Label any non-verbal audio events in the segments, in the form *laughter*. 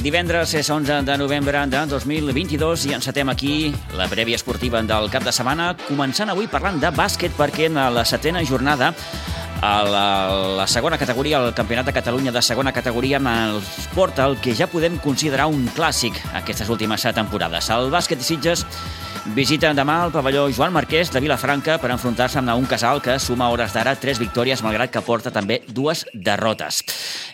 Divendres, és 11 de novembre de 2022 i encetem aquí la prèvia esportiva del cap de setmana, començant avui parlant de bàsquet perquè en la setena jornada a la, la segona categoria, el Campionat de Catalunya de segona categoria, ens porta el que ja podem considerar un clàssic aquestes últimes temporades. El bàsquet Sitges Visita demà al pavelló Joan Marquès de Vilafranca per enfrontar-se amb un casal que suma hores d'ara tres victòries, malgrat que porta també dues derrotes.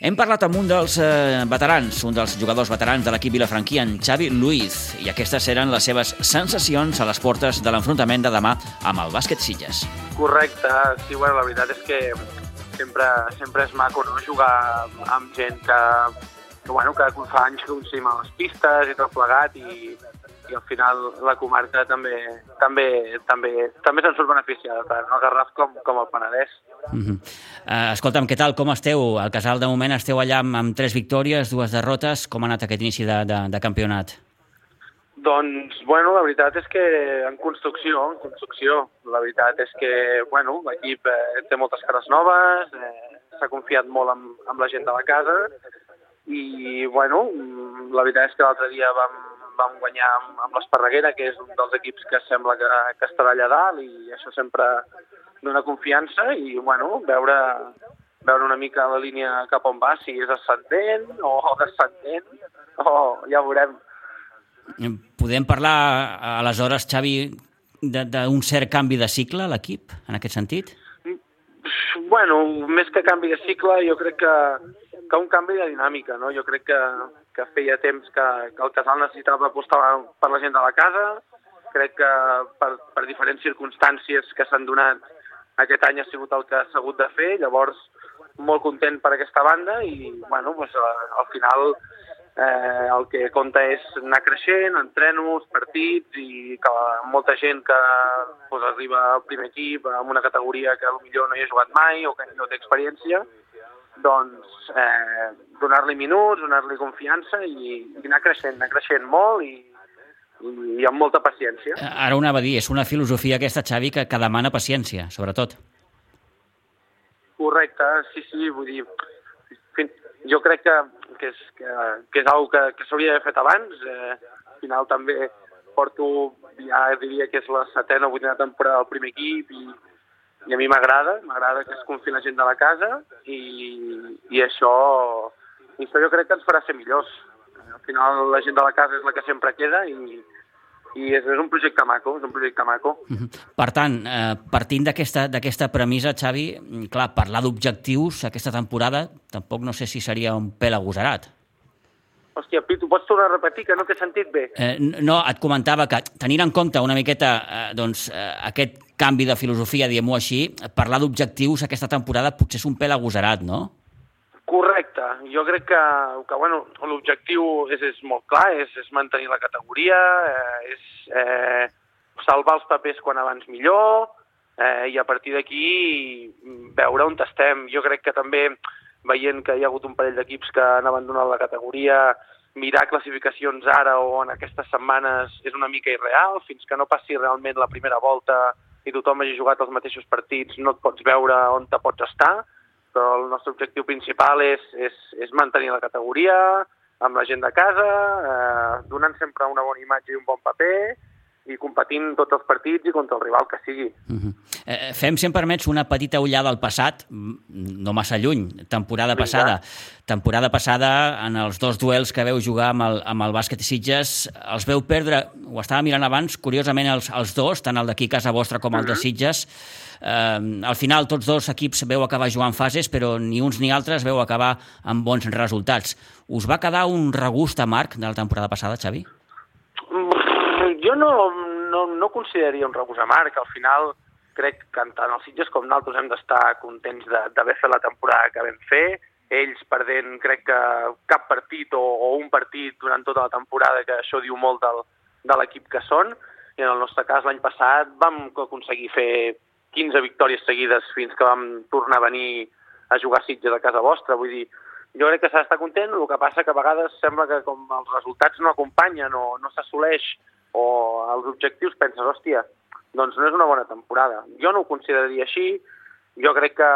Hem parlat amb un dels eh, veterans, un dels jugadors veterans de l'equip vilafranquí, en Xavi Luiz, i aquestes eren les seves sensacions a les portes de l'enfrontament de demà amb el bàsquet Sitges. Correcte, sí, bueno, la veritat és que sempre, sempre és maco no? jugar amb gent que, que, bueno, que fa anys que coincidim a les pistes i tot plegat i, i al final la comarca també també també també se'n surt beneficiada, tant el Garraf com, com el Penedès. Uh -huh. uh, escolta'm, què tal, com esteu? Al Casal, de moment, esteu allà amb, amb tres victòries, dues derrotes. Com ha anat aquest inici de, de, de campionat? Doncs, bueno, la veritat és que en construcció, en construcció, la veritat és que, bueno, l'equip eh, té moltes cares noves, eh, s'ha confiat molt amb, amb la gent de la casa i, bueno, la veritat és que l'altre dia vam, vam guanyar amb, amb l'Esparreguera, que és un dels equips que sembla que, que estarà allà dalt i això sempre dona confiança i, bueno, veure, veure una mica la línia cap on va, si és ascendent o descendent, o ja veurem. Podem parlar, aleshores, Xavi, d'un cert canvi de cicle a l'equip, en aquest sentit? Bueno, més que canvi de cicle, jo crec que, que un canvi de dinàmica, no? Jo crec que, que feia temps que, que el casal necessitava apostar per la gent de la casa. Crec que per, per diferents circumstàncies que s'han donat aquest any ha sigut el que s'ha hagut de fer, llavors molt content per aquesta banda i bueno, pues, al final eh, el que compta és anar creixent, entrenos, partits i que molta gent que pues, arriba al primer equip amb una categoria que millor no hi ha jugat mai o que no té experiència, doncs eh, donar-li minuts, donar-li confiança i, i anar creixent, anar creixent molt i, i, i amb molta paciència. Ara ho anava a dir, és una filosofia aquesta, Xavi, que, que demana paciència, sobretot. Correcte, sí, sí, vull dir, jo crec que, que és, que, que és una que, que s'hauria d'haver fet abans. Eh, al final també porto, ja diria que és la setena o vuitena temporada del primer equip i, i a mi m'agrada, m'agrada que es confi la gent de la casa i, i això, això jo crec que ens farà ser millors. Al final la gent de la casa és la que sempre queda i, i és, és un projecte maco, és un projecte maco. Per tant, eh, partint d'aquesta premissa, Xavi, clar, parlar d'objectius aquesta temporada tampoc no sé si seria un pèl agosarat. Hòstia, Pitu, pots tornar a repetir, que no t'he sentit bé. Eh, no, et comentava que, tenint en compte una miqueta eh, doncs, eh, aquest canvi de filosofia, diguem-ho així, parlar d'objectius aquesta temporada potser és un pèl agosarat, no? Correcte. Jo crec que, que bueno, l'objectiu és, és molt clar, és, és mantenir la categoria, eh, és eh, salvar els papers quan abans millor, eh, i a partir d'aquí veure on estem. Jo crec que també veient que hi ha hagut un parell d'equips que han abandonat la categoria, mirar classificacions ara o en aquestes setmanes és una mica irreal, fins que no passi realment la primera volta i tothom hagi jugat els mateixos partits, no et pots veure on te pots estar, però el nostre objectiu principal és, és, és mantenir la categoria amb la gent de casa, eh, donant sempre una bona imatge i un bon paper, i competint tots els partits i contra el rival que sigui. Uh mhm. -huh. eh, fem, si em permets, una petita ullada al passat, no massa lluny, temporada Vinga. passada. Temporada passada, en els dos duels que veu jugar amb el, amb el bàsquet Sitges, els veu perdre, ho estava mirant abans, curiosament els, els dos, tant el d'aquí casa vostra com el uh -huh. de mhm. Sitges, eh, al final tots dos equips veu acabar jugant fases, però ni uns ni altres veu acabar amb bons resultats. Us va quedar un regust amarg de la temporada passada, Xavi? Jo no, no, no consideraria un rebús amarg. Al final crec que tant els Sitges com nosaltres hem d'estar contents d'haver fet la temporada que vam fer. Ells perdent, crec que cap partit o, o un partit durant tota la temporada, que això diu molt del, de l'equip que són. I en el nostre cas, l'any passat, vam aconseguir fer 15 victòries seguides fins que vam tornar a venir a jugar a Sitges a casa vostra. Vull dir, jo crec que s'ha d'estar content, el que passa que a vegades sembla que com els resultats no acompanyen o no s'assoleix o els objectius penses, hòstia, doncs no és una bona temporada. Jo no ho consideraria així, jo crec que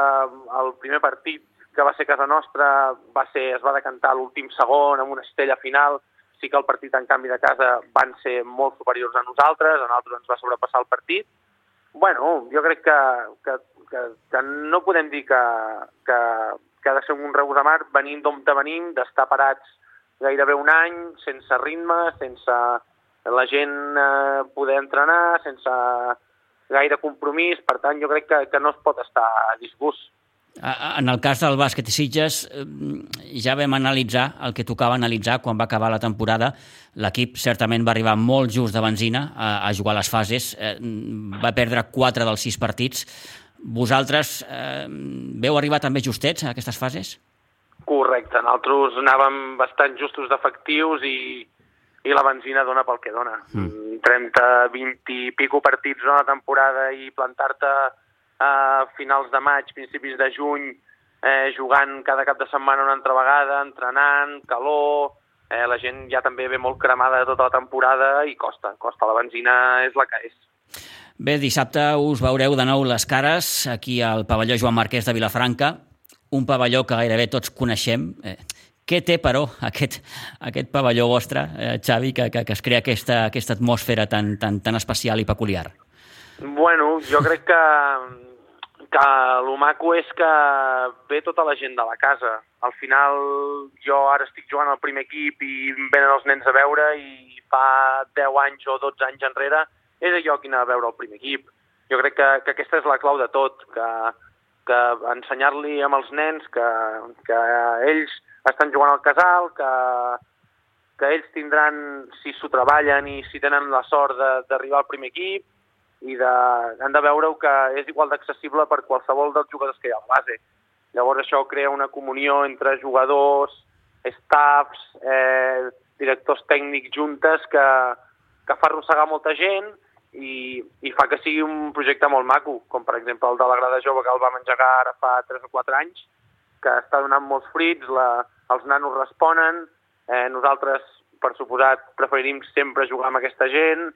el primer partit que va ser casa nostra, va ser, es va decantar l'últim segon amb una estella final, sí que el partit en canvi de casa van ser molt superiors a nosaltres, a nosaltres ens va sobrepassar el partit. Bueno, jo crec que, que, que, que no podem dir que, que, que ha de ser un regust de mar venint d'on venim, d'estar parats gairebé un any, sense ritme, sense la gent eh, poder entrenar, sense gaire compromís, per tant jo crec que, que no es pot estar a disgust. En el cas del bàsquet i Sitges, eh, ja vam analitzar el que tocava analitzar quan va acabar la temporada. L'equip certament va arribar molt just de benzina a, a jugar les fases. Eh, va perdre 4 dels 6 partits. Vosaltres eh, veu arribar també justets a aquestes fases? Correcte. Nosaltres anàvem bastant justos d'efectius i, i la benzina dona pel que dona. Mm. 30, 20 i pico partits una temporada i plantar-te a finals de maig, principis de juny, eh, jugant cada cap de setmana una altra vegada, entrenant, calor, eh, la gent ja també ve molt cremada de tota la temporada i costa, costa, la benzina és la que és. Bé, dissabte us veureu de nou les cares aquí al pavelló Joan Marquès de Vilafranca, un pavelló que gairebé tots coneixem. Eh, què té, però, aquest, aquest pavelló vostre, eh, Xavi, que, que, que es crea aquesta, aquesta atmosfera tan, tan, tan especial i peculiar? Bueno, jo crec que que el maco és que ve tota la gent de la casa. Al final, jo ara estic jugant al primer equip i venen els nens a veure i fa 10 anys o 12 anys enrere era jo qui anava a veure el primer equip. Jo crec que, que aquesta és la clau de tot, que, que ensenyar-li amb els nens que, que ells estan jugant al casal, que, que ells tindran, si s'ho treballen i si tenen la sort d'arribar al primer equip, i de, han de veure que és igual d'accessible per qualsevol dels jugadors que hi ha a la base. Llavors això crea una comunió entre jugadors, staffs, eh, directors tècnics juntes que, que fa arrossegar molta gent i, i fa que sigui un projecte molt maco, com per exemple el de la Grada Jove que el vam engegar ara fa 3 o 4 anys, que està donant molts fruits, la, els nanos responen, eh, nosaltres, per suposat, preferim sempre jugar amb aquesta gent,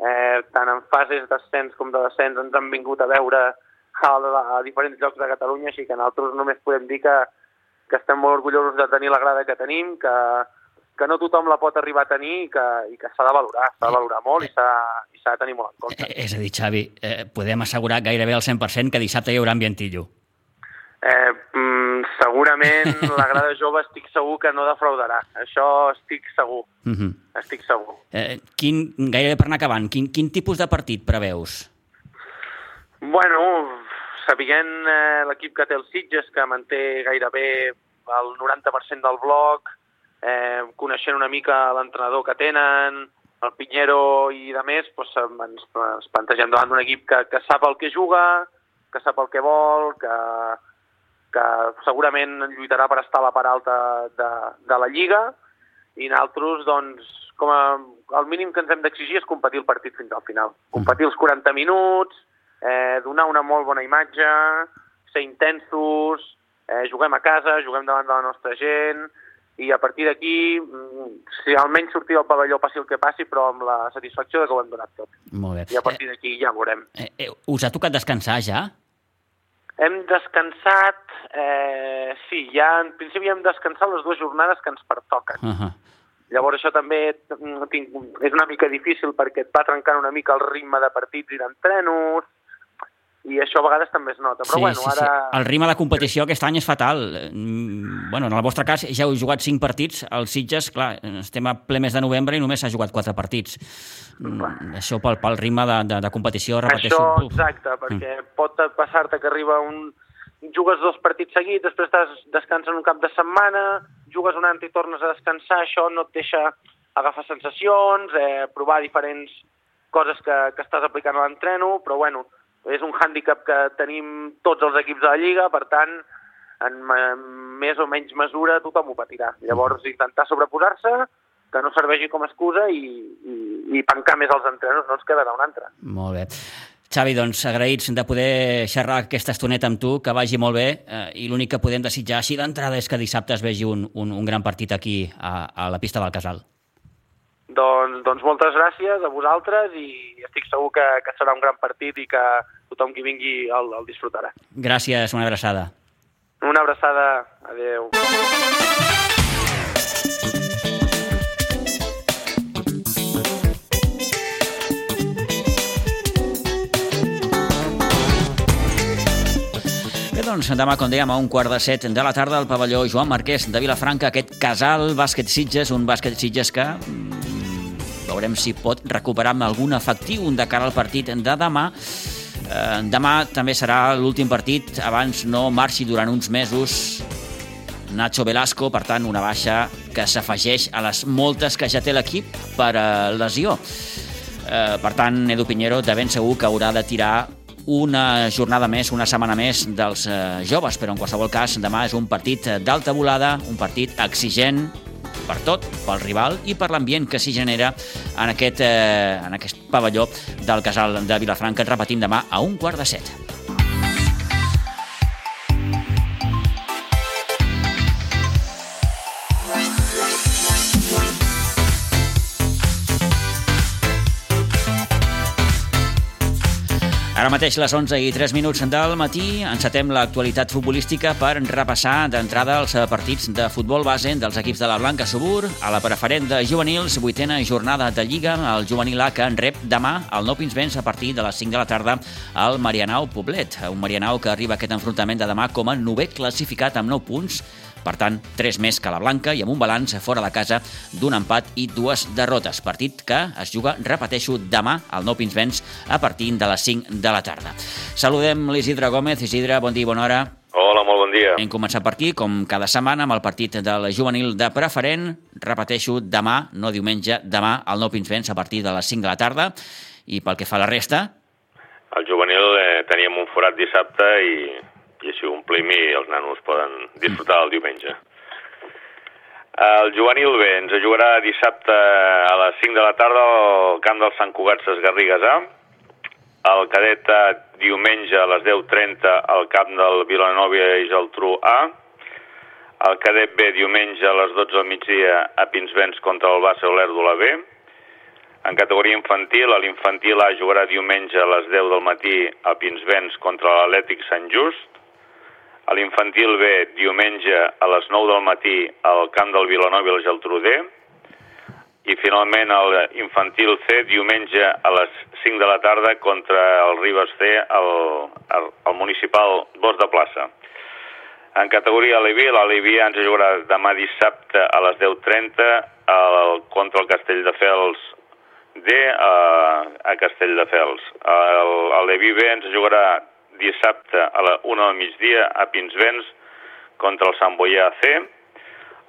eh, tant en fases d'ascens com de descens ens han vingut a veure a, a diferents llocs de Catalunya, així que nosaltres només podem dir que, que estem molt orgullosos de tenir la grada que tenim, que, que no tothom la pot arribar a tenir i que, i que s'ha de valorar, s'ha de valorar molt i s'ha de tenir molt en compte. Eh, és a dir, Xavi, eh, podem assegurar gairebé al 100% que dissabte hi haurà ambientillo. Eh, mm, segurament *laughs* la grada jove estic segur que no defraudarà. Això estic segur. Uh mhm. -huh. Estic segur. Eh, quin, gairebé per anar acabant, quin, quin tipus de partit preveus? Bueno, sabent eh, l'equip que té el Sitges, que manté gairebé el 90% del bloc, eh, coneixent una mica l'entrenador que tenen, el Pinyero i de més, doncs, ens, ens plantegem davant d'un equip que, que sap el que juga, que sap el que vol, que, que segurament lluitarà per estar a la part alta de, de la Lliga i nosaltres, doncs, com a, el mínim que ens hem d'exigir és competir el partit fins al final. Competir els 40 minuts, eh, donar una molt bona imatge, ser intensos, eh, juguem a casa, juguem davant de la nostra gent, i a partir d'aquí, mm, si almenys sortir del pavelló passi el que passi, però amb la satisfacció de que ho hem donat tot. Molt bé. I a partir d'aquí ja veurem. Eh, eh, us ha tocat descansar ja? Hem descansat, eh, sí, ja en principi hem descansat les dues jornades que ens pertoquen. Uh -huh. Llavors això també mm, tinc, és una mica difícil perquè et va trencant una mica el ritme de partits i d'entrenos, i això a vegades també es nota. Però sí, bueno, sí, ara... Sí. El ritme de competició aquest any és fatal. Mm, bueno, en el vostre cas ja heu jugat 5 partits, els Sitges, clar, estem a ple mes de novembre i només s'ha jugat 4 partits. Mm, això pel, pel ritme de, de, de competició, repeteixo... Això, exacte, perquè mm. pot passar-te que arriba un... Jugues dos partits seguits, després descanses un cap de setmana, jugues un altre i tornes a descansar, això no et deixa agafar sensacions, eh, provar diferents coses que, que estàs aplicant a l'entreno, però bueno, és un hàndicap que tenim tots els equips de la Lliga, per tant, en més o menys mesura tothom ho patirà. Llavors, intentar sobreposar-se, que no serveixi com a excusa i, i, i pencar més els entrenos, no ens quedarà un altre. Molt bé. Xavi, doncs agraïts de poder xerrar aquesta estoneta amb tu, que vagi molt bé, eh, i l'únic que podem desitjar així d'entrada és que dissabte es vegi un, un, un gran partit aquí a, a la pista del Casal. Doncs, doncs moltes gràcies a vosaltres i estic segur que, que serà un gran partit i que tothom qui vingui el, el disfrutarà. Gràcies, una abraçada. Una abraçada. Adéu. Bé, doncs, demà, com dèiem, a un quart de set de la tarda al pavelló Joan Marquès de Vilafranca, aquest casal bàsquet Sitges, un bàsquet Sitges que mm, veurem si pot recuperar amb algun efectiu de cara al partit de demà. Eh, demà també serà l'últim partit, abans no marxi durant uns mesos Nacho Velasco, per tant, una baixa que s'afegeix a les moltes que ja té l'equip per eh, lesió. Eh, per tant, Edu Pinheiro de ben segur que haurà de tirar una jornada més, una setmana més dels eh, joves, però en qualsevol cas demà és un partit d'alta volada, un partit exigent per tot, pel rival i per l'ambient que s'hi genera en aquest, eh, en aquest pavelló del casal de Vilafranca, repetint demà a un quart de set. Ara mateix les 11 i 3 minuts del matí encetem l'actualitat futbolística per repassar d'entrada els partits de futbol base dels equips de la Blanca Subur. A la preferent de juvenils, vuitena jornada de Lliga, el juvenil A que en rep demà el Nou Pinsbens a partir de les 5 de la tarda al Marianao Poblet. Un Marianao que arriba a aquest enfrontament de demà com a novè classificat amb 9 punts per tant, tres més que la Blanca i amb un balanç fora de casa d'un empat i dues derrotes. Partit que es juga, repeteixo, demà al Nou Pinsbens a partir de les 5 de la tarda. Saludem l'Isidre Gómez. Isidre, bon dia i bona hora. Hola, molt bon dia. Hem començat per aquí, com cada setmana, amb el partit del juvenil de preferent. Repeteixo, demà, no diumenge, demà al Nou Pinsbens a partir de les 5 de la tarda. I pel que fa a la resta... El juvenil eh, teníem un forat dissabte i, i així omplim i els nanos poden disfrutar el diumenge. El juvenil B ens jugarà dissabte a les 5 de la tarda al camp del Sant Cugat Ses Garrigues A. El cadet diumenge a les 10.30 al camp del Vilanova i Geltrú A. El cadet B diumenge a les 12 del migdia a Pinsbens contra el Bassa Olèrdola B. En categoria infantil, l'infantil A jugarà diumenge a les 10 del matí a Pinsbens contra l'Atlètic Sant Just. A l'infantil B, diumenge a les 9 del matí al camp del Vilanova i el Geltrú D. I finalment a l'infantil C, diumenge a les 5 de la tarda contra el Ribes C al, al, al municipal Bosc de Plaça. En categoria Aleví, l'Aleví ens jugarà demà dissabte a les 10.30 al, contra el Castelldefels D a, a Castelldefels. L'Aleví B ens jugarà dissabte a la 1 del migdia a Pinsbens contra el Sant Boià C.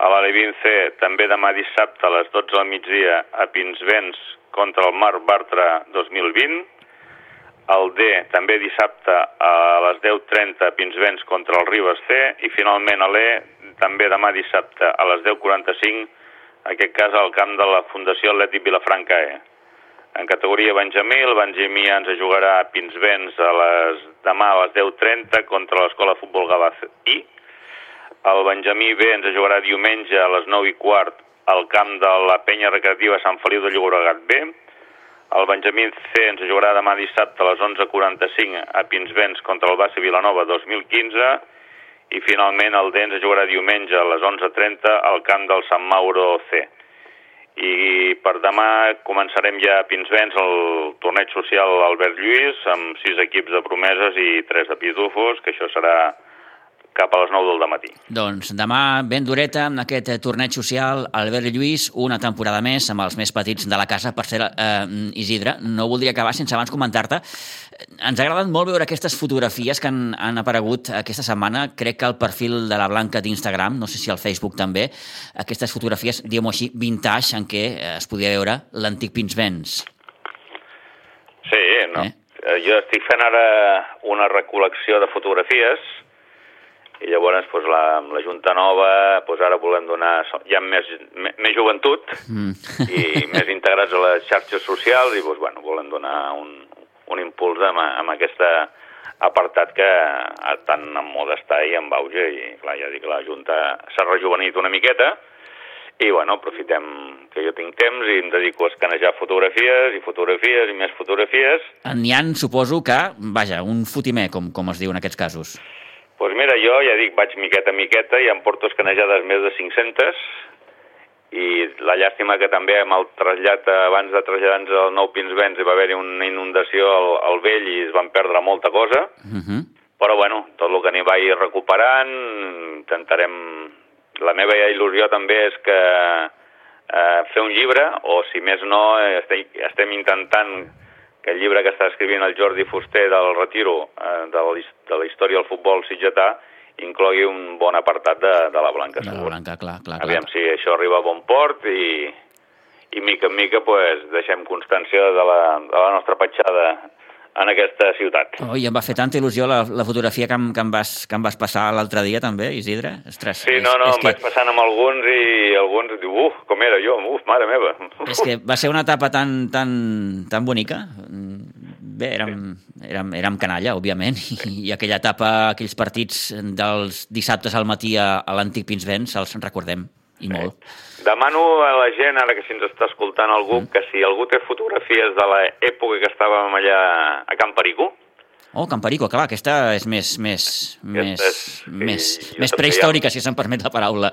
A l'Alevin C també demà dissabte a les 12 del migdia a Pinsbens contra el Mar Bartra 2020. El D també dissabte a les 10.30 a Pinsbens contra el Ribes C. I finalment a l'E també demà dissabte a les 10.45 en aquest cas al camp de la Fundació Atlètic Vilafranca E. En categoria Benjamí, el Benjamí ens jugarà a Pinsbens a les, demà a les 10.30 contra l'Escola Futbol Gavàs I. El Benjamí B ens jugarà diumenge a les 9 i quart al camp de la penya recreativa Sant Feliu de Llobregat B. El Benjamí C ens jugarà demà dissabte a les 11.45 a Pinsbens contra el Bassa Vilanova 2015 i finalment el D ens jugarà diumenge a les 11.30 al camp del Sant Mauro C i per demà començarem ja a Pinsbens el torneig social Albert Lluís amb sis equips de promeses i tres de pitufos, que això serà cap a les 9 del matí. Doncs demà ben dureta amb aquest torneig social Albert Lluís, una temporada més amb els més petits de la casa. Per ser, eh, Isidre, no voldria acabar sense abans comentar-te. Ens ha agradat molt veure aquestes fotografies que han, han aparegut aquesta setmana, crec que al perfil de la Blanca d'Instagram, no sé si al Facebook també, aquestes fotografies, diguem-ho així, vintage, en què es podia veure l'antic Pinsbens. Sí, no. Eh? Jo estic fent ara una recol·lecció de fotografies i llavors doncs, la, amb la Junta Nova doncs, ara volem donar ja més, més, més joventut mm. i *laughs* més integrats a les xarxes socials i doncs, bueno, volem donar un, un impuls amb, amb aquesta apartat que tant en moda està i en auge i clar, ja dic, la Junta s'ha rejuvenit una miqueta i bueno, aprofitem que jo tinc temps i em dedico a escanejar fotografies i fotografies i més fotografies. N'hi ha, suposo que, vaja, un fotimer, com, com es diu en aquests casos. Pues mira, jo ja dic, vaig miqueta a miqueta i em porto escanejades més de 500 i la llàstima que també amb el trasllat, abans de traslladar-nos al Nou Pinsbens hi va haver-hi una inundació al, al vell i es van perdre molta cosa, Uh -huh. però bueno, tot el que n'hi vaig recuperant, intentarem... La meva il·lusió també és que eh, fer un llibre, o si més no, estem, estem intentant que el llibre que està escrivint el Jordi Fuster del Retiro, eh, de, la, de la història del futbol sitgetà, inclogui un bon apartat de, de la Blanca De la. Blanca, clar, clar, clar. Aviam si això arriba a bon port i, i mica en mica pues, deixem constància de la, de la nostra petjada en aquesta ciutat. Oh, I em va fer tanta il·lusió la, la fotografia que em, que em, vas, que em vas passar l'altre dia també, Isidre. Ostres, Sí, és, no, no, és em vaig passant amb alguns i alguns diu, uf, com era jo, uf, mare meva. És que va ser una etapa tan, tan, tan bonica. Bé, érem, érem, érem canalla, òbviament, *laughs* i, i aquella etapa, aquells partits dels dissabtes al matí a, a l'antic Pinsbens, els recordem, i molt. Demano a la gent, ara que si ens està escoltant algú, Mm. que si algú té fotografies de l'època que estàvem allà a Can Perico, Oh, Camperico, clar, aquesta és més, més, més, és- sí, més, més prehistòrica, si se'm permet la paraula.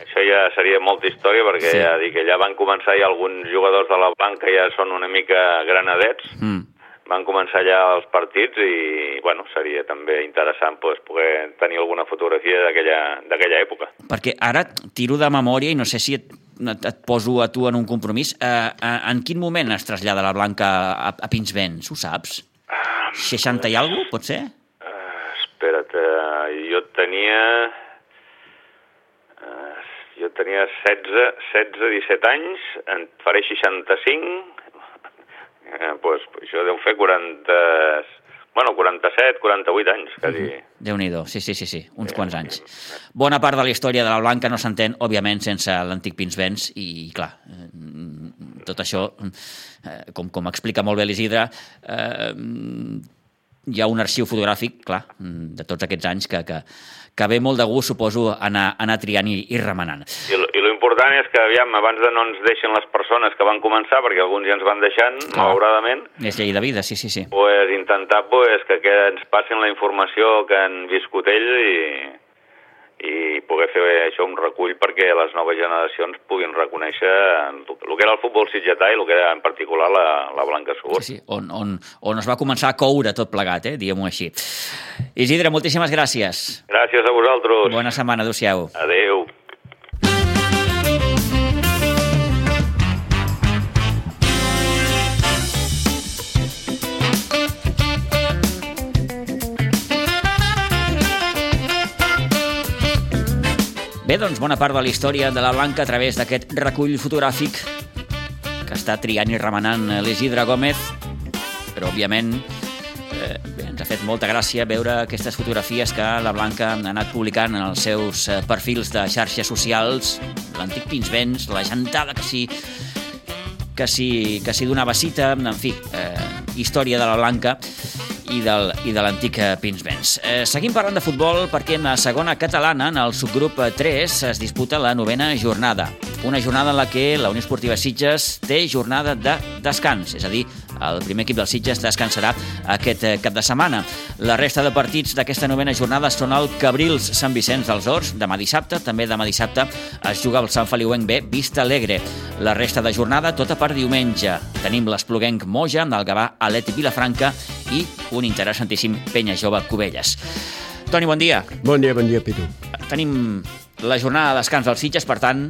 això ja seria molta història, perquè Sí. ja dic, allà van començar i alguns jugadors de la Blanca ja són una mica granadets, Mm. Van començar allà els partits i, bueno, seria també interessant pues, poder tenir alguna fotografia d'aquella d'aquella època. Perquè ara tiro de memòria i no sé si et, et, et poso a tu en un compromís. Eh, eh, en quin moment es trasllada la Blanca a, a Pinsbens? Ho saps? 60 i alguna pot ser? Uh, espera't, uh, jo tenia... Uh, jo tenia 16, 16, 17 anys, en faré 65, eh, pues, això deu fer 40... Bueno, 47, 48 anys, quasi. déu nhi sí, sí, sí, sí, uns quants anys. Bona part de la història de la Blanca no s'entén, òbviament, sense l'antic Pinsbens i, clar, eh, tot això, eh, com, com explica molt bé l'Isidre, eh, hi ha un arxiu fotogràfic, clar, de tots aquests anys que, que, que ve molt de gust, suposo, anar, anar triant i, i remenant. I, I important és que, aviam, abans de no ens deixen les persones que van començar, perquè alguns ja ens van deixant, Clar. malauradament, És llei de vida, sí, sí, sí. pues, intentar pues, que, que ens passin la informació que han viscut ells i, i poder fer això un recull perquè les noves generacions puguin reconèixer el, el que era el futbol sitgetà i el que era en particular la, la Blanca Segur. Sí, sí, on, on, on es va començar a coure tot plegat, eh? diguem-ho així. Isidre, moltíssimes gràcies. Gràcies a vosaltres. Bona setmana, adeu-siau. Adeu. Bé, doncs bona part de la història de la Blanca a través d'aquest recull fotogràfic que està triant i remenant l'Isidre Gómez, però òbviament eh, ens ha fet molta gràcia veure aquestes fotografies que la Blanca ha anat publicant en els seus eh, perfils de xarxes socials, l'antic Pinsbens, la gentada que s'hi que s'hi donava cita, en fi, eh, història de la Blanca i, del, i de l'antic eh, Pinsbens. Eh, seguim parlant de futbol perquè en la segona catalana, en el subgrup 3, es disputa la novena jornada. Una jornada en la que la Unió Esportiva Sitges té jornada de descans, és a dir, el primer equip del Sitges descansarà aquest eh, cap de setmana. La resta de partits d'aquesta novena jornada són el Cabrils Sant Vicenç dels Horts, demà dissabte, també demà dissabte es juga el Sant Feliuenc B, Vista Alegre. La resta de jornada tota per diumenge. Tenim l'Espluguenc Moja, el Gavà Atlètic Vilafranca i un interessantíssim Penya Jove Cubelles. Toni, bon dia. Bon dia, bon dia, Pitu. Tenim la jornada de descans dels Sitges, per tant,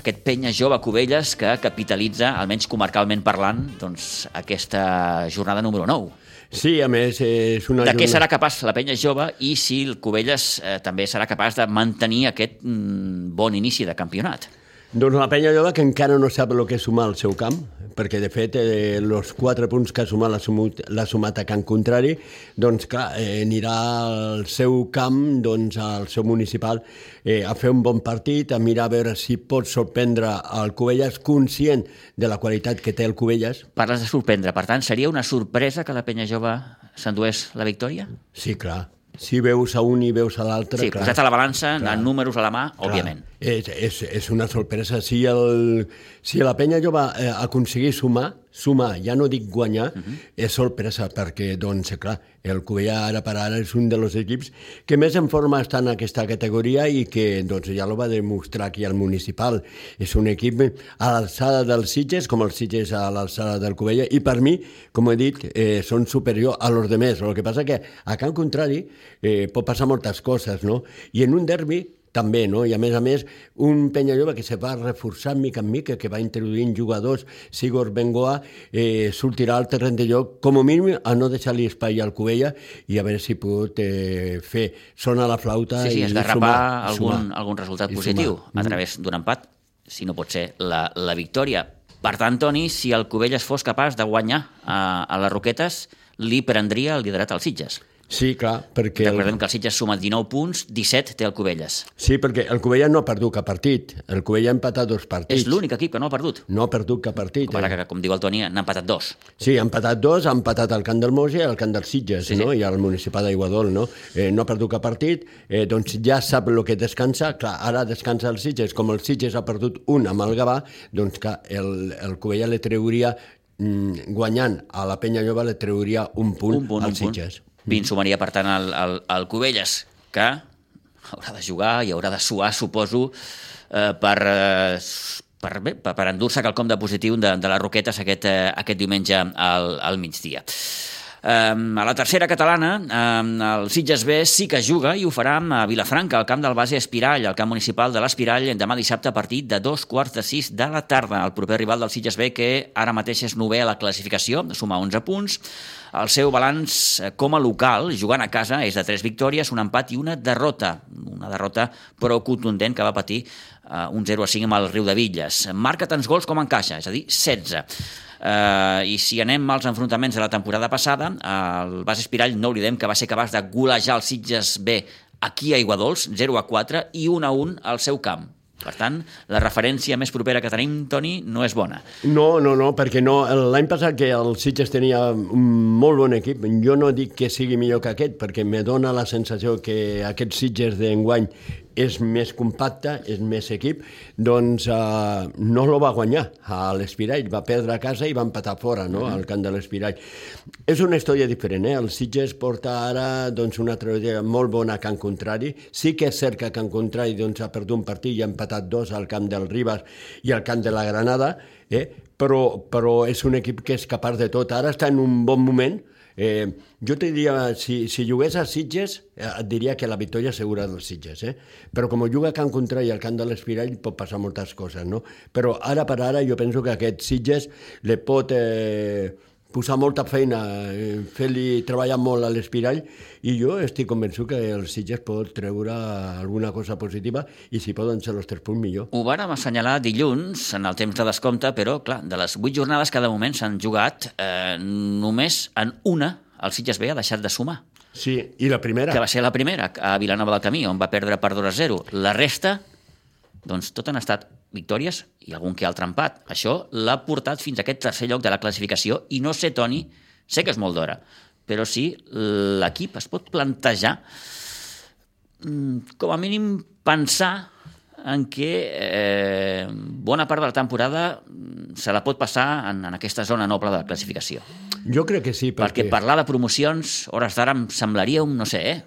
aquest penya jove Cubelles que capitalitza, almenys comarcalment parlant, doncs, aquesta jornada número 9. Sí, a més, és una... De què serà capaç la penya jove i si el Cubelles eh, també serà capaç de mantenir aquest mm, bon inici de campionat. Doncs la penya jove que encara no sap el que és sumar al seu camp, perquè de fet eh, els quatre punts que ha sumat l'ha sumat, sumat a camp contrari, doncs clar, eh, anirà al seu camp, doncs al seu municipal, eh, a fer un bon partit, a mirar a veure si pot sorprendre el Cubelles, conscient de la qualitat que té el Cubelles. Parles de sorprendre, per tant, seria una sorpresa que la penya jove s'endués la victòria? Sí, clar. Si veus a un i veus a l'altre... Sí, clar. posat a la balança, Clar. en números a la mà, Clar, òbviament. És, és, és una sorpresa. Si, el, si la penya jove eh, aconseguís sumar, sumar, ja no dic guanyar, uh -huh. és sorpresa, perquè, doncs, clar, el Covellà ara per ara és un dels equips que més en forma està en aquesta categoria i que doncs, ja lo va demostrar aquí al municipal. És un equip a l'alçada dels Sitges, com els Sitges a l'alçada del Covella, i per mi, com he dit, eh, són superior a los demés. El que passa que a Can Contrari eh, pot passar moltes coses, no? I en un derbi també, no? I a més a més, un Penyalloba que se va reforçar mica en mica, que va introduint jugadors, Sigor Bengoa, eh, sortirà al terreny de lloc, com a mínim, a no deixar-li espai al Covella i a veure si pot eh, fer sonar la flauta sí, sí, i sumar, algun, sumar. algun resultat positiu sumar. a través d'un empat, si no pot ser la, la victòria. Per tant, Toni, si el Covelles fos capaç de guanyar a, a les Roquetes, li prendria el liderat als Sitges. Sí, clar, perquè... El... Recordem que el Sitges suma 19 punts, 17 té el Covelles. Sí, perquè el Covella no ha perdut cap partit. El Covella ha empatat dos partits. És l'únic equip que no ha perdut. No ha perdut cap partit. Com ara eh? que, com diu el Toni, n'ha empatat dos. Sí, ha empatat dos, ha empatat al Camp del Moge i al Camp dels Sitges, Sí, sí, sí. no? i al municipal d'Aiguadol, no? Eh, no ha perdut cap partit, eh, doncs ja sap el que descansa, clar, ara descansa el Sitges, com el Sitges ha perdut un amb el Gavà, doncs que el, el Covella li treuria, mm, guanyant a la Penya Lloba, li treuria un punt, un punt, al un punt. Sitges. 20 sumaria, per tant, al, al, al Covelles, que haurà de jugar i haurà de suar, suposo, eh, per, eh, per, bé, per endur-se quelcom de positiu de, de les Roquetes aquest, eh, aquest diumenge al, al migdia. Um, a la tercera catalana, um, el Sitges B sí que juga i ho farà a Vilafranca, al camp del base Espirall, al camp municipal de l'Espirall, demà dissabte a partir de dos quarts de sis de la tarda. El proper rival del Sitges B, que ara mateix és novè a la classificació, suma 11 punts. El seu balanç eh, com a local, jugant a casa, és de 3 victòries, un empat i una derrota. Una derrota prou contundent que va patir uh, un 0 a 5 amb el Riu de Villes. Marca tants gols com encaixa, és a dir, 16. Uh, I si anem als enfrontaments de la temporada passada, el Bas Espirall, no oblidem que va ser capaç de golejar el Sitges B aquí a Iguadols, 0 a 4, i 1 a 1 al seu camp. Per tant, la referència més propera que tenim, Toni, no és bona. No, no, no, perquè no, l'any passat que el Sitges tenia un molt bon equip, jo no dic que sigui millor que aquest, perquè me dona la sensació que aquest Sitges d'enguany és més compacte, és més equip, doncs uh, no lo va guanyar a l'Espirall, va perdre a casa i va empatar fora, no?, al camp de l'Espirall. És una història diferent, eh? El Sitges porta ara doncs, una trajectòria molt bona a Can Contrari. Sí que és cert que Can Contrari doncs, ha perdut un partit i ha empatat dos al camp del Ribas i al camp de la Granada, eh? però, però és un equip que és capaç de tot. Ara està en un bon moment, Eh, jo te diria, si, si jugués a Sitges, eh, et diria que la victòria segura dels Sitges, eh? però com juga a Can Contrari al camp de l'Espirall pot passar moltes coses, no? Però ara per ara jo penso que aquest Sitges le pot eh, posar molta feina, eh, fer-li treballar molt a l'Espirall i jo estic convençut que el Sitges pot treure alguna cosa positiva i si poden ser els tres punts millor. Ho vàrem assenyalar dilluns, en el temps de descompte, però, clar, de les vuit jornades que de moment s'han jugat, eh, només en una el Sitges B ha deixat de sumar, Sí, i la primera. que va ser la primera, a Vilanova del Camí, on va perdre per 2 a 0. La resta, doncs tot han estat victòries i algun que altre empat. Això l'ha portat fins a aquest tercer lloc de la classificació i no sé, Toni, sé que és molt d'hora, però sí l'equip es pot plantejar mm, com a mínim pensar en què eh, bona part de la temporada mm, se la pot passar en, en aquesta zona noble de la classificació. Jo crec que sí, Perquè parlar de promocions, hores d'ara, em semblaria un, no sé, eh?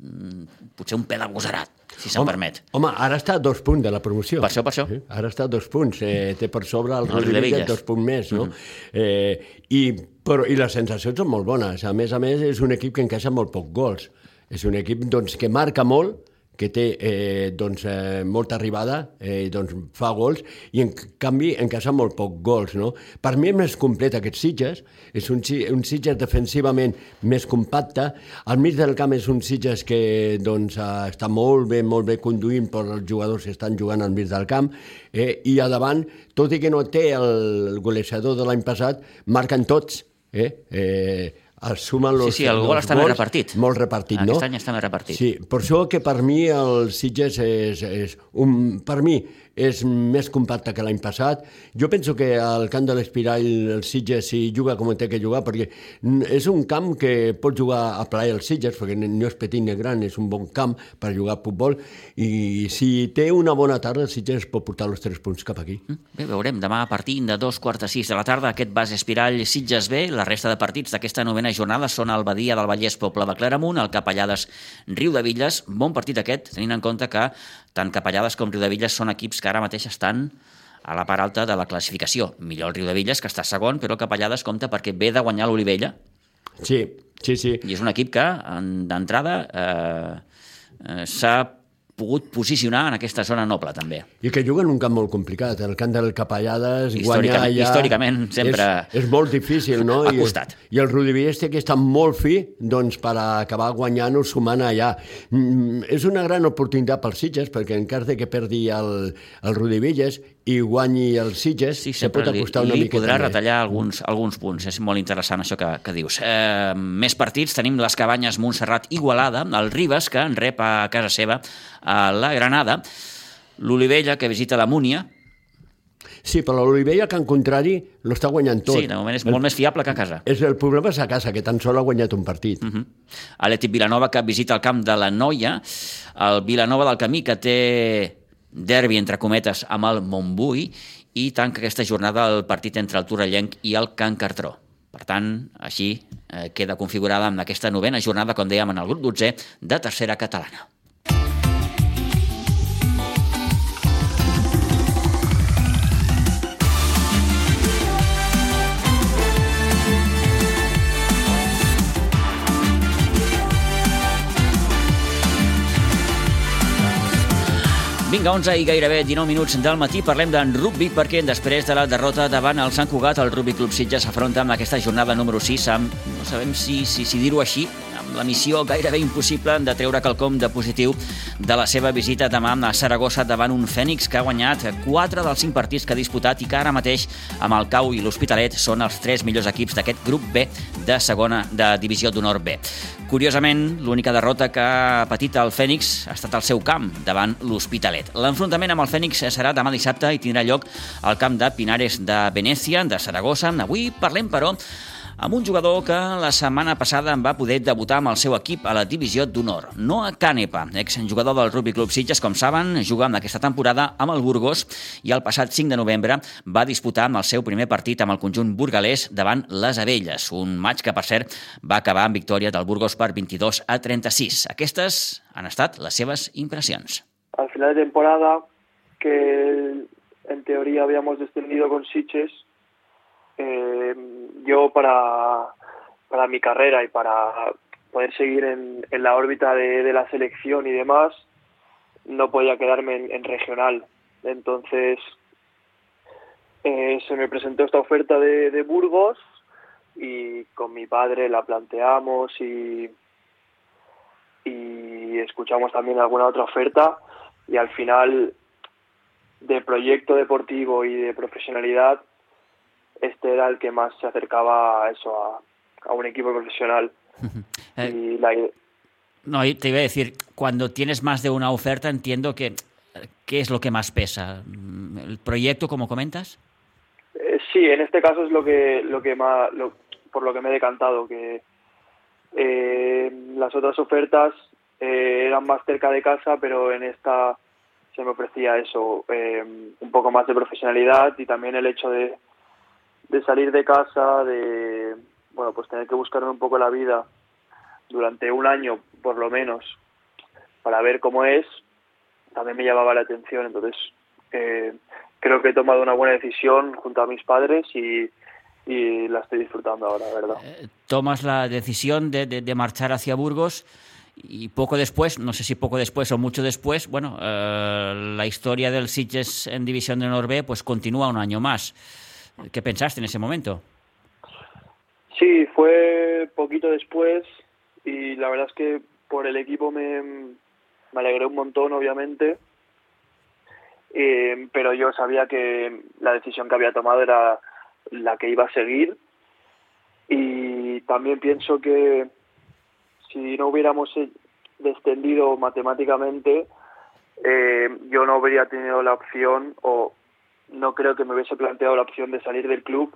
Mm, potser un pèl agosarat, si se'n permet. Home, ara està a dos punts de la promoció. Per això, per això. Sí, ara està a dos punts. Eh, té per sobre el El Rodríguez dos punts més, no? Mm-hmm. eh, i, però, I les sensacions són molt bones. A més a més, és un equip que encaixa molt poc gols. És un equip doncs, que marca molt, que té eh, doncs, eh, molta arribada, eh, doncs fa gols, i en canvi encaixa molt poc gols. No? Per mi és més complet aquest Sitges, és un, un Sitges defensivament més compacte, al mig del camp és un Sitges que doncs, eh, està molt bé, molt bé conduint per els jugadors que estan jugant al mig del camp, eh, i a davant, tot i que no té el golejador de l'any passat, marquen tots, eh? Eh, es sumen los, Sí, sí, el gol està més gols, repartit. Molt repartit, no? Aquest any està més repartit. Sí, per això que per mi el Sitges és, és un, per mi és més compacte que l'any passat. Jo penso que al camp de l'Espiral el Sitges si juga com té que jugar, perquè és un camp que pot jugar a plaer el Sitges, perquè no és petit ni gran, és un bon camp per jugar a futbol, i si té una bona tarda, el Sitges pot portar els tres punts cap aquí. Mm, Bé, veurem. Demà a partir de dos quarts de sis de la tarda aquest base Espirall Sitges B. La resta de partits d'aquesta novena jornada són el Badia del Vallès Poble de Claramunt, el Capellades Riu de Villes. Bon partit aquest, tenint en compte que tant Capellades com Riu de Villes són equips que ara mateix estan a la part alta de la classificació. Millor el Riu de Villes, que està segon, però el Capellades compta perquè ve de guanyar l'Olivella Sí, sí, sí. i és un equip que, en- d'entrada, eh, eh, s'ha pogut posicionar en aquesta zona noble, també. I que juguen un camp molt complicat. El camp del Capellades, guanyar allà... històricament sempre És, és molt difícil, no? ha I- costat. I el Rodivillers té que estar molt fi doncs, per acabar guanyant o sumant allà. Mm, és una gran oportunitat pels Sitges, perquè en cas de que perdi el, el Rodivillers i guanyi el Sitges, Sí, se pot li, acostar una li miqueta podrà més. retallar alguns, alguns punts. És molt interessant això que, que dius. Eh, més partits. Tenim les cabanyes Montserrat Igualada, el Ribes, que en rep a casa seva a la Granada, l'Olivella, que visita la Múnia. Sí, però l'Olivella, que en contrari, lo està guanyant tot. Sí, de moment és molt més fiable que a casa. És el problema és a casa, que tan sol ha guanyat un partit. Uh -huh. Atlètic Vilanova, que visita el camp de la Noia, el Vilanova del Camí, que té derbi, entre cometes, amb el Montbui, i tanca aquesta jornada el partit entre el Torrellenc i el Can Cartró. Per tant, així eh, queda configurada en aquesta novena jornada, com dèiem, en el grup 12 de tercera catalana. Vinga, 11 i gairebé 19 minuts del matí. Parlem d'en rugby perquè després de la derrota davant el Sant Cugat el Rugby Club Sitges s'afronta amb aquesta jornada número 6 amb, no sabem si, si, si dir-ho així, la missió gairebé impossible de treure quelcom de positiu de la seva visita demà a Saragossa davant un Fènix que ha guanyat 4 dels 5 partits que ha disputat i que ara mateix amb el Cau i l'Hospitalet són els 3 millors equips d'aquest grup B de segona de divisió d'honor B. Curiosament, l'única derrota que ha patit el Fènix ha estat al seu camp, davant l'Hospitalet. L'enfrontament amb el Fènix serà demà dissabte i tindrà lloc al camp de Pinares de Venècia, de Saragossa. Avui parlem, però, amb un jugador que la setmana passada en va poder debutar amb el seu equip a la divisió d'honor. Noah Canepa, exjugador del Rugby Club Sitges, com saben, juga en aquesta temporada amb el Burgos i el passat 5 de novembre va disputar amb el seu primer partit amb el conjunt burgalès davant les Abelles, un maig que, per cert, va acabar amb victòria del Burgos per 22 a 36. Aquestes han estat les seves impressions. Al final de temporada, que en teoría habíamos descendido con Sitges, eh, yo para, para mi carrera y para poder seguir en, en la órbita de, de la selección y demás, no podía quedarme en, regional. Entonces eh, se me presentó esta oferta de, de Burgos y con mi padre la planteamos y, y escuchamos también alguna otra oferta y al final de proyecto deportivo y de profesionalidad este era el que más se acercaba a eso a, a un equipo profesional Eh, y la, no, te iba a decir, cuando tienes más de una oferta entiendo que ¿qué es lo que más pesa? Mm, ¿El proyecto, como comentas? Eh, sí, en este caso es lo que lo que más lo- por lo que me he decantado que eh, las otras ofertas eh, eran más cerca de casa, pero en esta se me ofrecía eso, un poco más de profesionalidad y también el hecho de, de salir de casa, de bueno pues tener que buscarme un poco la vida durante un año por lo menos para ver cómo es, también me llamaba la atención, entonces eh, creo que he tomado una buena decisión junto a mis padres y, la estoy disfrutando ahora, verdad. Eh, Tomas la decisión de, de- marchar hacia Burgos y poco después, no sé si poco después o mucho después, bueno, eh, la historia del Sitges en División de Honor pues continúa un año más. ¿Qué pensaste en ese momento? Sí, fue poquito después y la verdad es que por el equipo me, me alegré un montón, obviamente, Eh, pero yo sabía que la decisión que había tomado era la que iba a seguir y también pienso que si no hubiéramos descendido matemáticamente, eh, yo no habría tenido la opción o no creo que me hubiese planteado la opción de salir del club,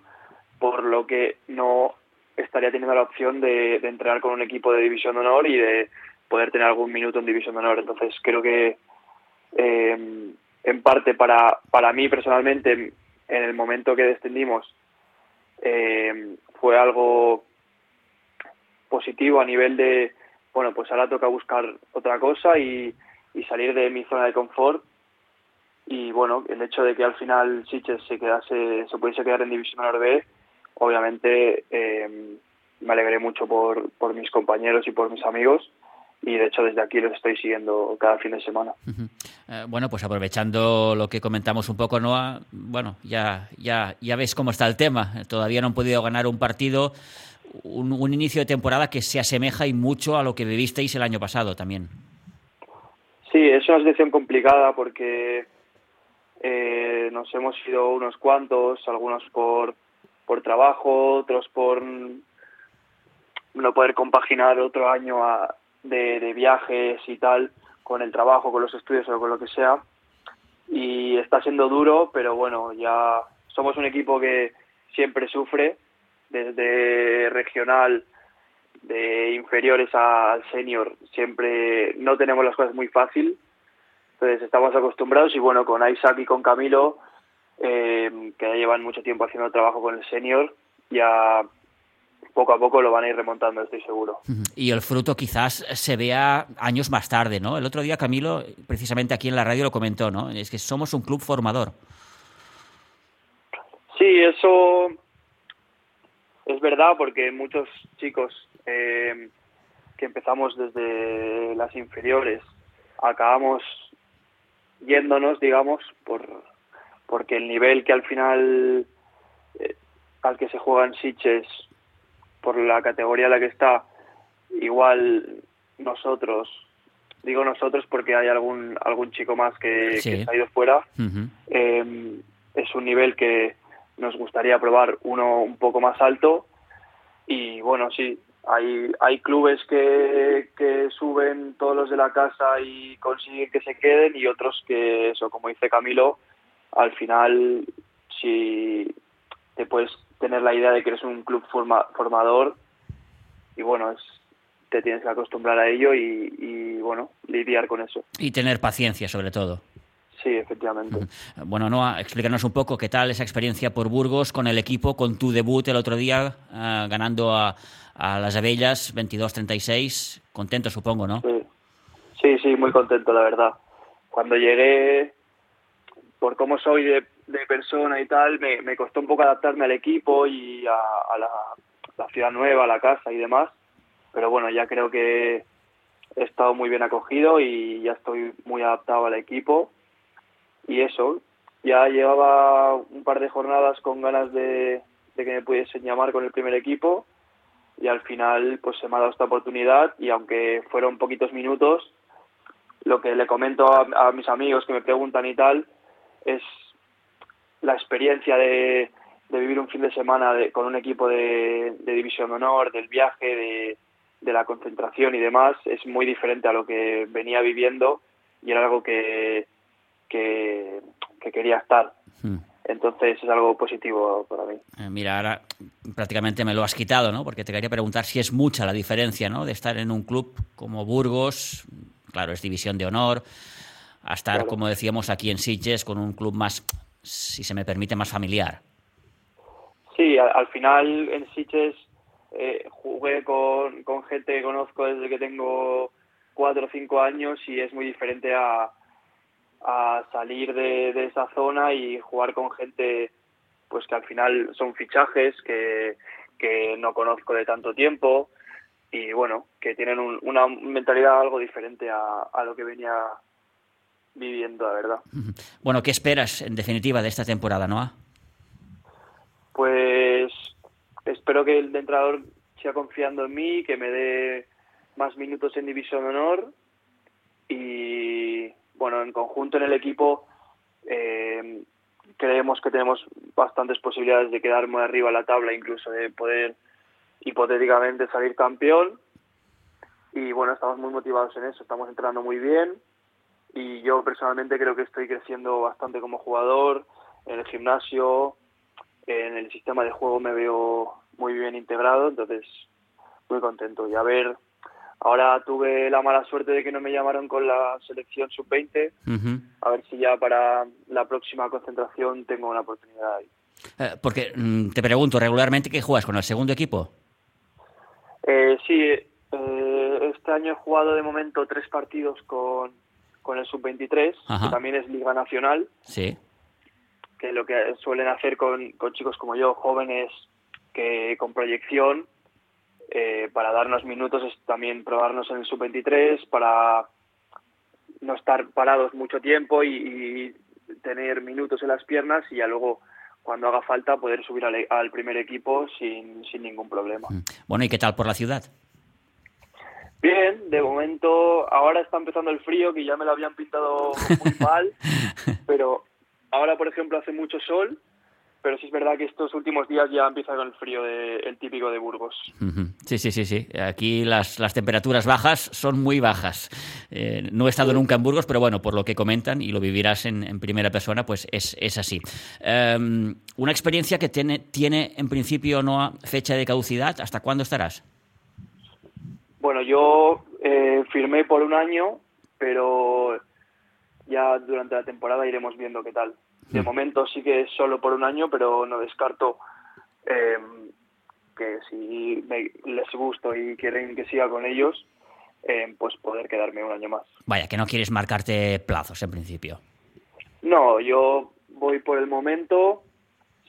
por lo que no estaría teniendo la opción de, entrenar con un equipo de División de Honor y de poder tener algún minuto en División de Honor. Entonces creo que eh, en parte para, para mí personalmente en el momento que descendimos eh, fue algo positivo a nivel de, bueno, pues ahora toca buscar otra cosa y salir de mi zona de confort y bueno, el hecho de que al final Siches se quedase, se pudiese quedar en División Honor B, obviamente eh, me alegré mucho por, por mis compañeros y por mis amigos y de hecho desde aquí los estoy siguiendo cada fin de semana. Eh, bueno, pues aprovechando lo que comentamos un poco, Noah, bueno, ya, ya, ya ves cómo está el tema. Todavía no han podido ganar un partido, un, un inicio de temporada que se asemeja y mucho a lo que vivisteis el año pasado también. Sí, es una situación complicada porque eh, nos hemos ido unos cuantos, algunos por, por trabajo, otros por no poder compaginar otro año de, de viajes y tal con el trabajo, con los estudios o con lo que sea. Y está siendo duro, pero bueno, ya somos un equipo que siempre sufre, desde regional, de inferiores al senior, siempre no tenemos las cosas muy fácil entonces estamos acostumbrados y bueno, con Isaac y con Camilo, eh, que ya llevan mucho tiempo haciendo trabajo con el senior, ya poco a poco lo van a ir remontando, estoy seguro. Y el fruto quizás se vea años más tarde, ¿no? El otro día Camilo, precisamente aquí en la radio, lo comentó, ¿no? Es que somos un club formador. Sí, eso es verdad porque muchos chicos eh, que empezamos desde las inferiores acabamos yéndonos, digamos, por porque el nivel que al final eh, al que se juega en Siches por la categoría en la que está, igual nosotros, digo nosotros porque hay algún algún chico más que, se ha ido fuera, em, es un nivel que nos gustaría probar uno un poco más alto. Y bueno, sí, hay, hay clubes que, que suben todos los de la casa y consiguen que se queden y otros que, eso, como dice Camilo, al final si te puedes tener la idea de que eres un club forma, formador y bueno, es, te tienes que acostumbrar a ello y, y bueno, lidiar con eso. Y tener paciencia sobre todo. Sí, efectivamente. Bueno, Noah, explícanos un poco qué tal esa experiencia por Burgos con el equipo, con tu debut el otro día, uh, ganando a, a las Abellas 22-36. Contento, supongo, ¿no? Sí. sí, sí, muy contento, la verdad. Cuando llegué, por cómo soy de, de persona y tal, me, me, costó un poco adaptarme al equipo y a, a la, la ciudad nueva, a la casa y demás. Pero bueno, ya creo que he estado muy bien acogido y ya estoy muy adaptado al equipo. Y eso, ya llevaba un par de jornadas con ganas de, que me pudiesen llamar con el primer equipo y al final pues se me ha dado esta oportunidad y aunque fueron poquitos minutos, lo que le comento a, mis amigos que me preguntan y tal es la experiencia de, de vivir un fin de semana con un equipo de, de División de Honor, del viaje, de, de la concentración y demás, es muy diferente a lo que venía viviendo y era algo que, que, que quería estar. Hmm. Entonces es algo positivo para mí. Eh, mira, ahora prácticamente me lo has quitado, ¿no? Porque te quería preguntar si es mucha la diferencia, ¿no? De estar en un club como Burgos, claro, es división de honor, a estar, claro. como decíamos, aquí en Sitges con un club más, si se me permite, más familiar. Sí, al, al final en Sitges eh, jugué con, con gente que conozco desde que tengo cuatro o cinco años y es muy diferente a a salir de, de, esa zona y jugar con gente pues que al final son fichajes que, que no conozco de tanto tiempo y bueno, que tienen un, una mentalidad algo diferente a, a lo que venía viviendo, la verdad. Bueno, ¿qué esperas en definitiva de esta temporada, Noah? Pues espero que el entrenador siga confiando en mí, que me dé más minutos en División Honor y bueno, en conjunto en el equipo eh, creemos que tenemos bastantes posibilidades de quedar muy arriba en la tabla, incluso de poder hipotéticamente salir campeón. Y bueno, estamos muy motivados en eso, estamos entrenando muy bien y yo personalmente creo que estoy creciendo bastante como jugador, en el gimnasio, en el sistema de juego me veo muy bien integrado, entonces muy contento. Y a ver, ahora tuve la mala suerte de que no me llamaron con la selección sub-20, a ver si ya para la próxima concentración tengo una oportunidad ahí. Eh, porque mm, te pregunto, ¿regularmente qué juegas con el segundo equipo? Eh, sí, eh, este año he jugado de momento tres partidos con, con el sub-23, que también es Liga Nacional. Sí que lo que suelen hacer con, con chicos como yo, jóvenes, que con proyección, eh, para darnos minutos es también probarnos en el sub-23, para no estar parados mucho tiempo y, tener minutos en las piernas y ya luego cuando haga falta poder subir al, al, primer equipo sin, sin ningún problema. Mm. Bueno, ¿y qué tal por la ciudad? Bien, de momento ahora está empezando el frío, que ya me lo habían pintado muy *laughs* mal, pero Ahora, por ejemplo, hace mucho sol, pero sí es verdad que estos últimos días ya empieza con el frío de, el típico de Burgos. Sí, sí, sí, sí. Aquí las, las temperaturas bajas son muy bajas. Eh, no he estado nunca en Burgos, pero bueno, por lo que comentan y lo vivirás en, en primera persona, pues es, es así. Um, una experiencia que tiene, tiene en principio no fecha de caducidad. ¿Hasta cuándo estarás? Bueno, yo eh, firmé por un año, pero ya durante la temporada iremos viendo qué tal. De momento sí que es solo por un año, pero no descarto eh, que si me, les gusto y quieren que siga con ellos, eh, pues poder quedarme un año más. Vaya, que no quieres marcarte plazos en principio. No, yo voy por el momento.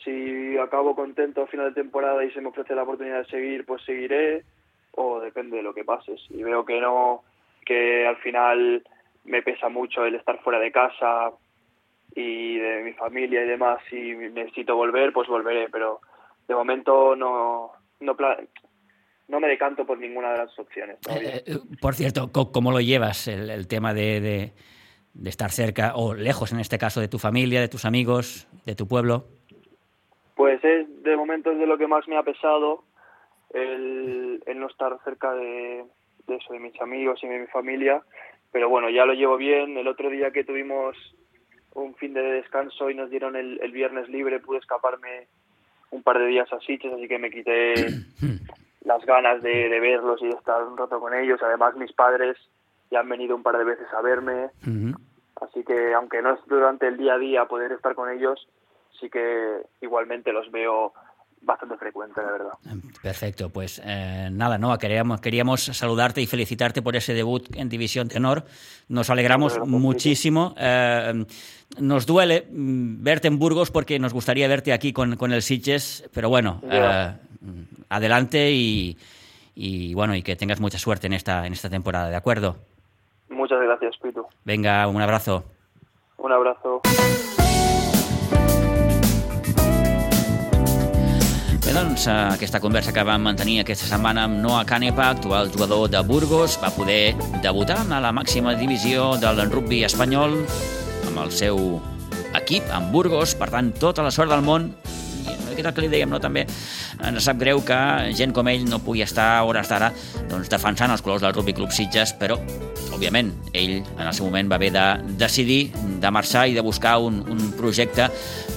Si acabo contento a final de temporada y se me ofrece la oportunidad de seguir, pues seguiré. O depende de lo que pase. Si veo que no, que al final me pesa mucho el estar fuera de casa y de mi familia y demás. Si necesito volver, pues volveré, pero de momento no, no, no me decanto por ninguna de las opciones. Eh, eh, por cierto, ¿cómo lo llevas el, tema de, de, de, estar cerca o lejos, en este caso, de tu familia, de tus amigos, de tu pueblo? Pues es de momento es de lo que más me ha pesado el, el no estar cerca de, de eso, de mis amigos y de mi familia pero bueno, ya lo llevo bien. El otro día que tuvimos un fin de descanso y nos dieron el, el viernes libre, pude escaparme un par de días a Sitges, así que me quité *clears throat* las ganas de, de, verlos y de estar un rato con ellos. Además, mis padres ya han venido un par de veces a verme, así que aunque no es durante el día a día poder estar con ellos, sí que igualmente los veo bastante frecuente, la verdad. Perfecto, pues eh, nada, no queríamos, queríamos saludarte y felicitarte por ese debut en División Tenor. Nos alegramos muchísimo. Eh, nos duele mm, verte en Burgos porque nos gustaría verte aquí con, con el Sitges, pero bueno, eh, adelante y, y, bueno, y que tengas mucha suerte en esta, en esta temporada, ¿de acuerdo? Muchas gracias, Pitu. Venga, un abrazo. Un abrazo. Doncs, aquesta conversa que vam mantenir aquesta setmana amb Noah Canepa, actual jugador de Burgos, va poder debutar a la màxima divisió del rugby espanyol amb el seu equip, amb Burgos, per tant, tota la sort del món que és el que li dèiem, no? també ens sap greu que gent com ell no pugui estar a hores d'ara doncs, defensant els colors del Rugby Club Sitges, però òbviament, ell en el seu moment va haver de decidir de marxar i de buscar un, un projecte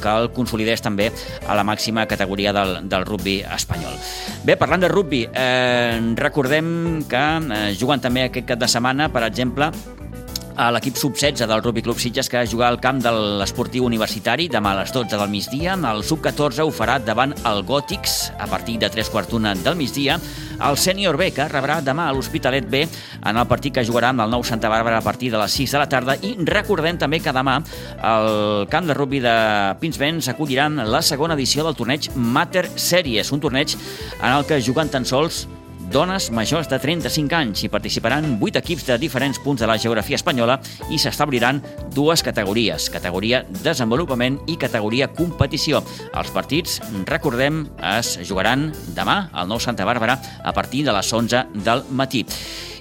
que el consolidés també a la màxima categoria del, del rugby espanyol. Bé, parlant de rugby, eh, recordem que eh, juguen també aquest cap de setmana, per exemple, l'equip sub-16 del Rugby Club Sitges que jugar al camp de l'esportiu universitari demà a les 12 del migdia. El sub-14 ho farà davant el Gòtics a partir de 3 quarts d'una del migdia. El sènior B que rebrà demà a l'Hospitalet B en el partit que jugarà amb el nou Santa Bàrbara a partir de les 6 de la tarda i recordem també que demà el camp de rugby de Pinsbens acolliran la segona edició del torneig Mater Series, un torneig en el que juguen tan sols dones majors de 35 anys. Hi participaran 8 equips de diferents punts de la geografia espanyola i s'establiran dues categories, categoria desenvolupament i categoria competició. Els partits, recordem, es jugaran demà al Nou Santa Bàrbara a partir de les 11 del matí.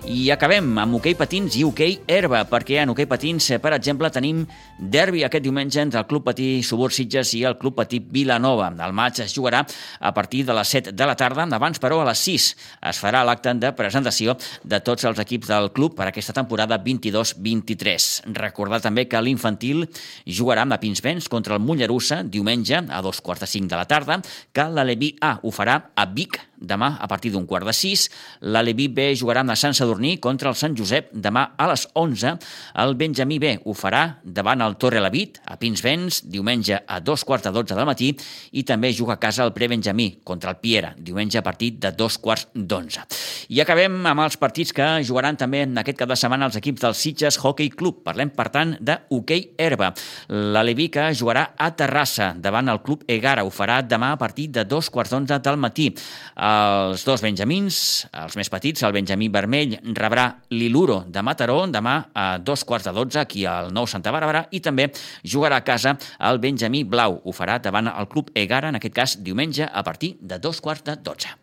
I acabem amb hoquei patins i hoquei herba, perquè en hoquei patins, per exemple, tenim derbi aquest diumenge entre el Club Patí Subur Sitges i el Club Patí Vilanova. El maig es jugarà a partir de les 7 de la tarda, abans però a les 6 es farà l'acte de presentació de tots els equips del club per aquesta temporada 22-23. Recordar també que l'infantil jugarà amb la Pinsbens contra el Mollerussa diumenge a dos quarts de cinc de la tarda, que l'Aleví A ho farà a Vic demà a partir d'un quart de sis. L'Aleví B jugarà amb la Sant Sadurní contra el Sant Josep demà a les 11. El Benjamí B ho farà davant el Torre Lavit a Pinsbens diumenge a dos quarts de dotze del matí i també juga a casa el Prebenjamí contra el Piera diumenge a partir de dos quarts d'onze. I acabem amb els partits que jugaran també en aquest cap de setmana els equips del Sitges Hockey Club. Parlem, per tant, de hoquei herba. L'Aleví que jugarà a Terrassa davant el Club Egara. Ho farà demà a partir de dos quarts d'onze del matí. Els dos benjamins, els més petits, el benjamí vermell rebrà l'Iluro de Mataró demà a dos quarts de dotze aquí al nou Santa Bàrbara i també jugarà a casa el benjamí blau. Ho farà davant el Club Egara, en aquest cas diumenge, a partir de dos quarts de dotze.